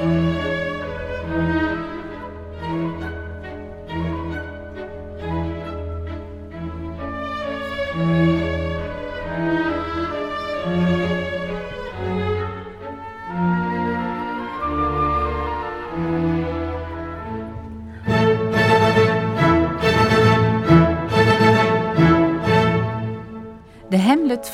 Música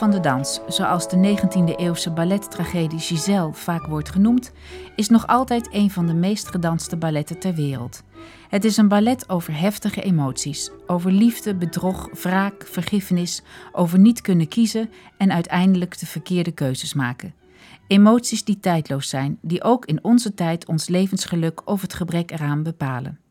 Van de dans, zoals de 19e-eeuwse ballettragedie Giselle vaak wordt genoemd, is nog altijd een van de meest gedanste balletten ter wereld. Het is een ballet over heftige emoties, over liefde, bedrog, wraak, vergiffenis, over niet kunnen kiezen en uiteindelijk de verkeerde keuzes maken. Emoties die tijdloos zijn, die ook in onze tijd ons levensgeluk of het gebrek eraan bepalen.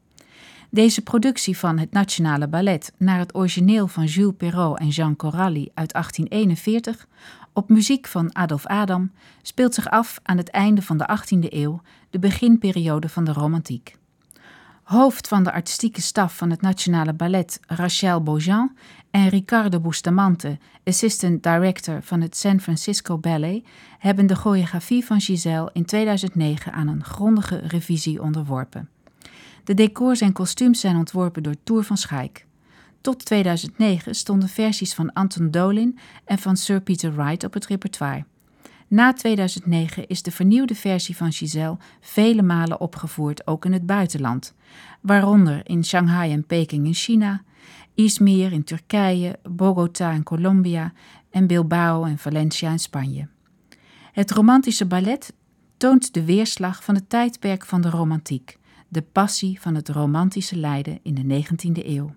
Deze productie van het Nationale Ballet naar het origineel van Jules Perrault en Jean Coralli uit 1841, op muziek van Adolf Adam, speelt zich af aan het einde van de 18e eeuw, de beginperiode van de romantiek. Hoofd van de artistieke staf van het Nationale Ballet Rachel Beaujean en Ricardo Bustamante, assistant director van het San Francisco Ballet, hebben de choreografie van Giselle in 2009 aan een grondige revisie onderworpen. De decors en kostuums zijn ontworpen door Tour van Schaik. Tot 2009 stonden versies van Anton Dolin en van Sir Peter Wright op het repertoire. Na 2009 is de vernieuwde versie van Giselle vele malen opgevoerd, ook in het buitenland, waaronder in Shanghai en Peking in China, Izmir in Turkije, Bogota in Colombia en Bilbao en Valencia in Spanje. Het romantische ballet toont de weerslag van het tijdperk van de romantiek, de passie van het romantische lijden in de 19e eeuw.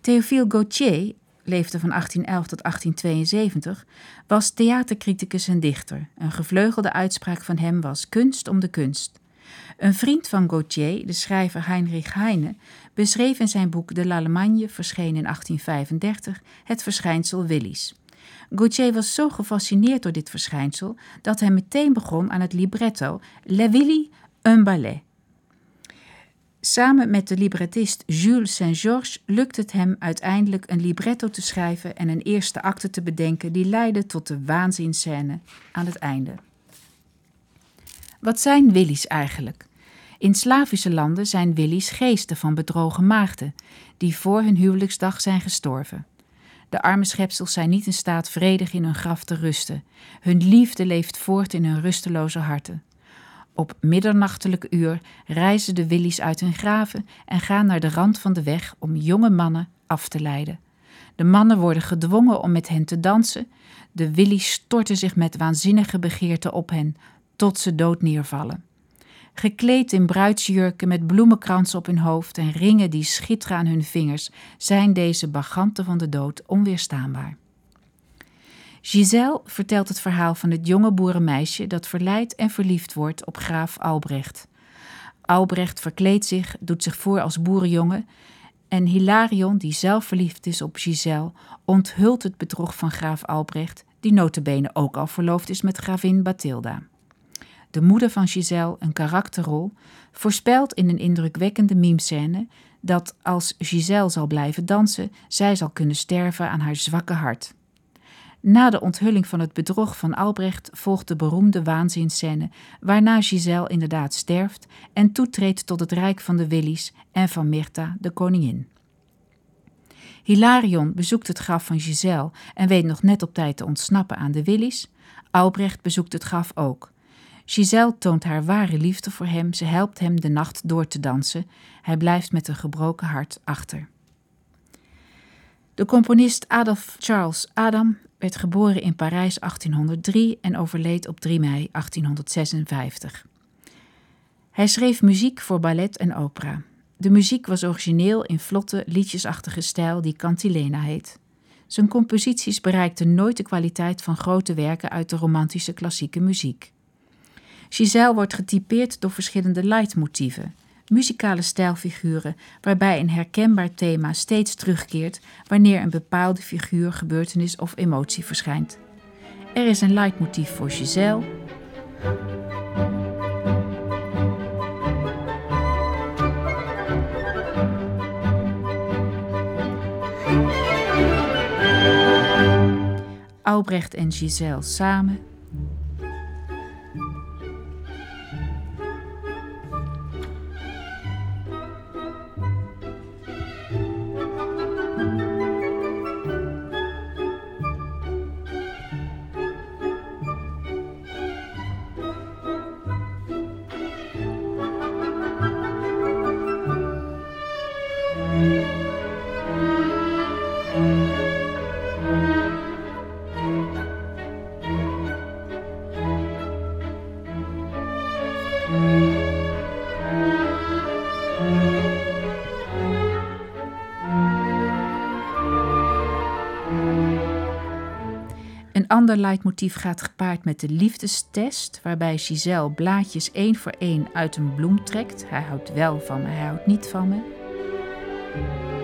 Théophile Gautier leefde van 1811 tot 1872, was theatercriticus en dichter. Een gevleugelde uitspraak van hem was kunst om de kunst. Een vriend van Gautier, de schrijver Heinrich Heine, beschreef in zijn boek De l'Allemagne, verschenen in 1835, het verschijnsel Willies. Gautier was zo gefascineerd door dit verschijnsel dat hij meteen begon aan het libretto Le Willy, un ballet. Samen met de librettist Jules Saint-Georges lukt het hem uiteindelijk een libretto te schrijven en een eerste acte te bedenken die leidde tot de waanzinscène aan het einde. Wat zijn willies eigenlijk? In Slavische landen zijn willies geesten van bedrogen maagden, die voor hun huwelijksdag zijn gestorven. De arme schepsels zijn niet in staat vredig in hun graf te rusten. Hun liefde leeft voort in hun rusteloze harten. Op middernachtelijk uur reizen de willies uit hun graven en gaan naar de rand van de weg om jonge mannen af te leiden. De mannen worden gedwongen om met hen te dansen. De willies storten zich met waanzinnige begeerte op hen, tot ze dood neervallen. Gekleed in bruidsjurken met bloemenkransen op hun hoofd en ringen die schitteren aan hun vingers, zijn deze baganten van de dood onweerstaanbaar. Giselle vertelt het verhaal van het jonge boerenmeisje dat verleid en verliefd wordt op graaf Albrecht. Albrecht verkleedt zich, doet zich voor als boerenjongen en Hilarion, die zelf verliefd is op Giselle, onthult het bedrog van graaf Albrecht, die notabene ook al verloofd is met gravin Bathilda. De moeder van Giselle, een karakterrol, voorspelt in een indrukwekkende mimescène dat als Giselle zal blijven dansen, zij zal kunnen sterven aan haar zwakke hart. Na de onthulling van het bedrog van Albrecht volgt de beroemde waanzinscène, waarna Giselle inderdaad sterft en toetreedt tot het rijk van de Willies en van Myrtha, de koningin. Hilarion bezoekt het graf van Giselle en weet nog net op tijd te ontsnappen aan de Willies. Albrecht bezoekt het graf ook. Giselle toont haar ware liefde voor hem, ze helpt hem de nacht door te dansen. Hij blijft met een gebroken hart achter. De componist Adolf Charles Adam werd geboren in Parijs 1803 en overleed op 3 mei 1856. Hij schreef muziek voor ballet en opera. De muziek was origineel in vlotte, liedjesachtige stijl die cantilena heet. Zijn composities bereikten nooit de kwaliteit van grote werken uit de romantische klassieke muziek. Giselle wordt getypeerd door verschillende leidmotieven muzikale stijlfiguren waarbij een herkenbaar thema steeds terugkeert wanneer een bepaalde figuur, gebeurtenis of emotie verschijnt. Er is een leidmotief voor Giselle. Albrecht en Giselle samen Een ander leidmotief gaat gepaard met de liefdestest, waarbij Giselle blaadjes één voor één uit een bloem trekt. Hij houdt wel van me, hij houdt niet van me.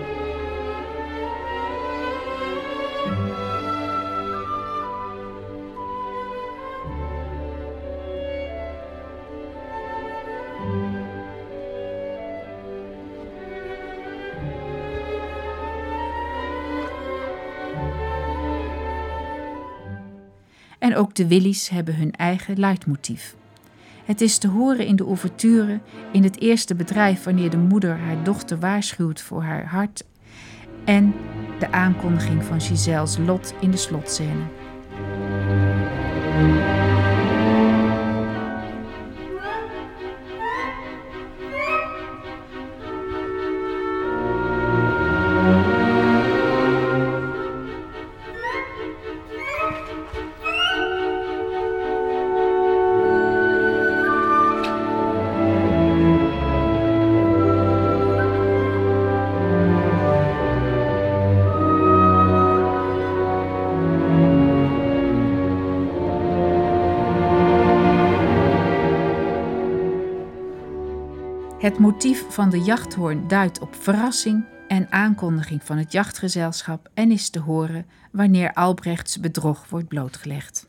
Ook de Willies hebben hun eigen leidmotief. Het is te horen in de ouverture, in het eerste bedrijf wanneer de moeder haar dochter waarschuwt voor haar hart en de aankondiging van Giselle's lot in de slotscène. Het motief van de jachthoorn duidt op verrassing en aankondiging van het jachtgezelschap en is te horen wanneer Albrechts bedrog wordt blootgelegd.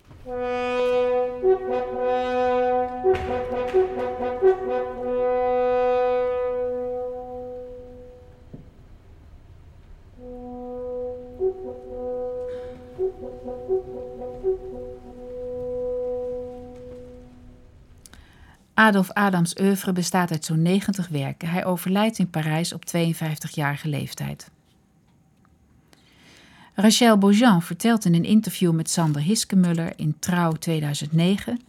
Adolf Adams oeuvre bestaat uit zo'n 90 werken. Hij overlijdt in Parijs op 52-jarige leeftijd. Rachel Beaujean vertelt in een interview met Sander Hiskemuller in Trouw 2009...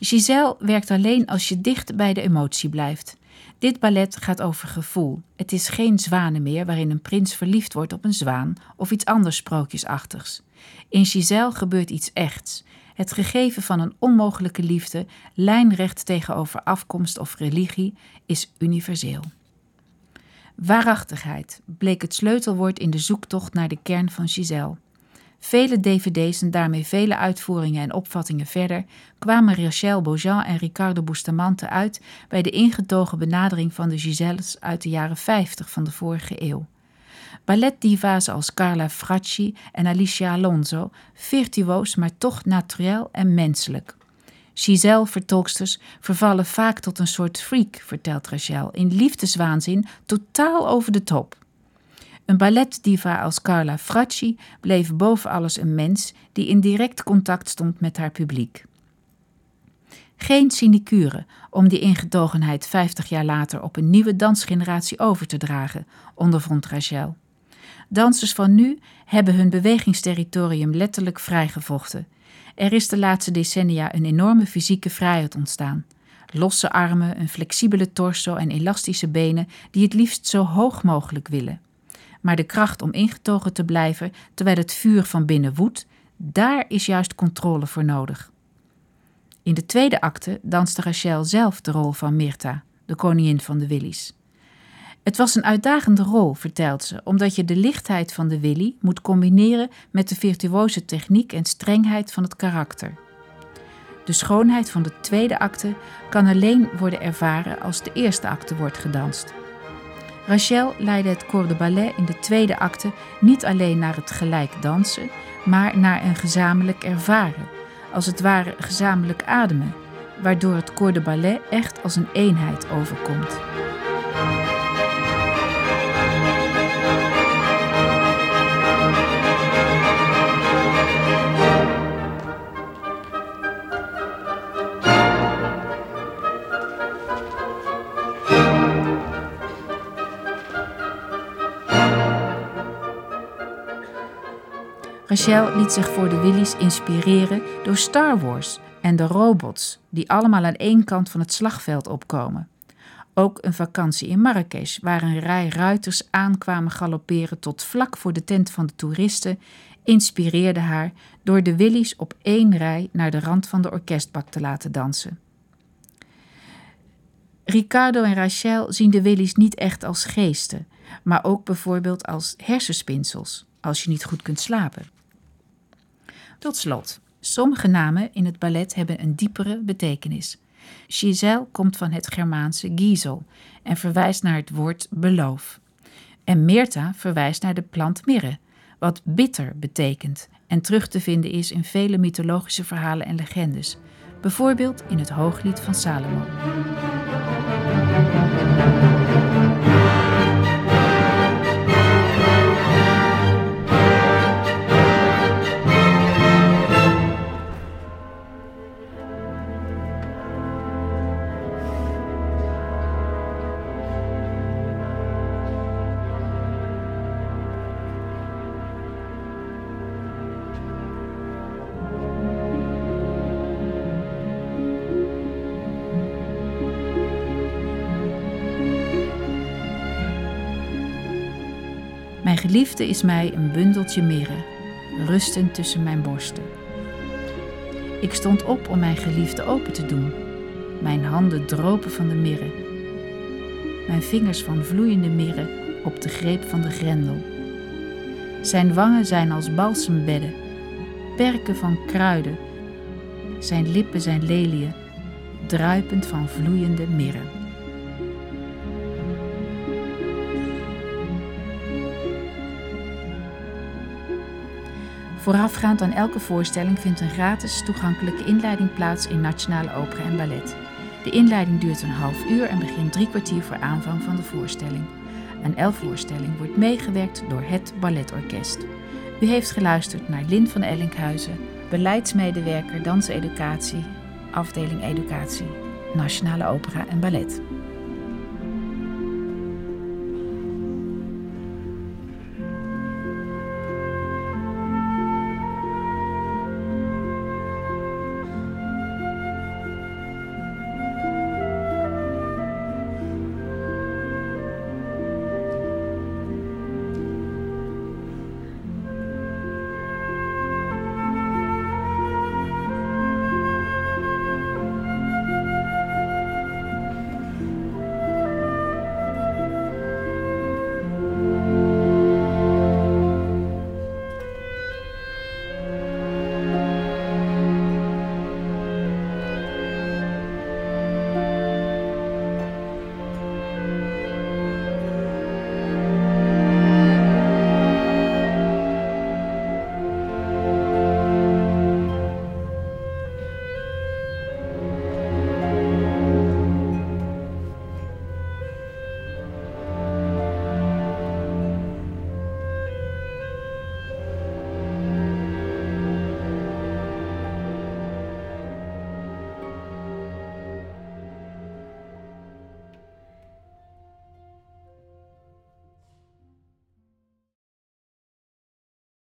Giselle werkt alleen als je dicht bij de emotie blijft. Dit ballet gaat over gevoel. Het is geen zwanen meer waarin een prins verliefd wordt op een zwaan of iets anders sprookjesachtigs. In Giselle gebeurt iets echts. Het gegeven van een onmogelijke liefde, lijnrecht tegenover afkomst of religie, is universeel. Waarachtigheid bleek het sleutelwoord in de zoektocht naar de kern van Giselle. Vele dvd's en daarmee vele uitvoeringen en opvattingen verder kwamen Rachel Beaujean en Ricardo Bustamante uit bij de ingetogen benadering van de Giselles uit de jaren 50 van de vorige eeuw. Balletdiva's als Carla Fracci en Alicia Alonso, virtuoos maar toch naturel en menselijk. Giselle-vertolksters vervallen vaak tot een soort freak, vertelt Rachel, in liefdeswaanzin totaal over de top. Een balletdiva als Carla Fracci bleef boven alles een mens die in direct contact stond met haar publiek. Geen sinecure om die ingetogenheid 50 jaar later op een nieuwe dansgeneratie over te dragen, ondervond Rachel. Dansers van nu hebben hun bewegingsterritorium letterlijk vrijgevochten. Er is de laatste decennia een enorme fysieke vrijheid ontstaan. Losse armen, een flexibele torso en elastische benen die het liefst zo hoog mogelijk willen. Maar de kracht om ingetogen te blijven terwijl het vuur van binnen woedt, daar is juist controle voor nodig. In de tweede acte danste Rachel zelf de rol van Mirta, de koningin van de Willies. Het was een uitdagende rol, vertelt ze, omdat je de lichtheid van de Willy moet combineren met de virtuose techniek en strengheid van het karakter. De schoonheid van de tweede acte kan alleen worden ervaren als de eerste acte wordt gedanst. Rachel leidde het corps de ballet in de tweede acte niet alleen naar het gelijk dansen, maar naar een gezamenlijk ervaren, als het ware gezamenlijk ademen, waardoor het corps de ballet echt als een eenheid overkomt. Rachel liet zich voor de Willies inspireren door Star Wars en de robots, die allemaal aan één kant van het slagveld opkomen. Ook een vakantie in Marrakesh, waar een rij ruiters aankwamen galopperen tot vlak voor de tent van de toeristen, inspireerde haar door de Willies op één rij naar de rand van de orkestbak te laten dansen. Ricardo en Rachel zien de Willies niet echt als geesten, maar ook bijvoorbeeld als hersenspinsels, als je niet goed kunt slapen. Tot slot, Sommige namen in het ballet hebben een diepere betekenis. Giselle komt van het Germaanse Giesel en verwijst naar het woord beloof. En Meerta verwijst naar de plant mirre, wat bitter betekent en terug te vinden is in vele mythologische verhalen en legendes, bijvoorbeeld in het Hooglied van Salomo. Mijn geliefde is mij een bundeltje mirre, rustend tussen mijn borsten. Ik stond op om mijn geliefde open te doen. Mijn handen dropen van de mirre. Mijn vingers van vloeiende mirre op de greep van de grendel. Zijn wangen zijn als balsembedden, perken van kruiden. Zijn lippen zijn leliën, druipend van vloeiende mirre. Voorafgaand aan elke voorstelling vindt een gratis toegankelijke inleiding plaats in Nationale Opera en Ballet. De inleiding duurt een half uur en begint drie kwartier voor aanvang van de voorstelling. Aan elke voorstelling wordt meegewerkt door het Balletorkest. U heeft geluisterd naar Lin van Ellinkhuizen, beleidsmedewerker danseducatie, afdeling educatie, Nationale Opera en Ballet.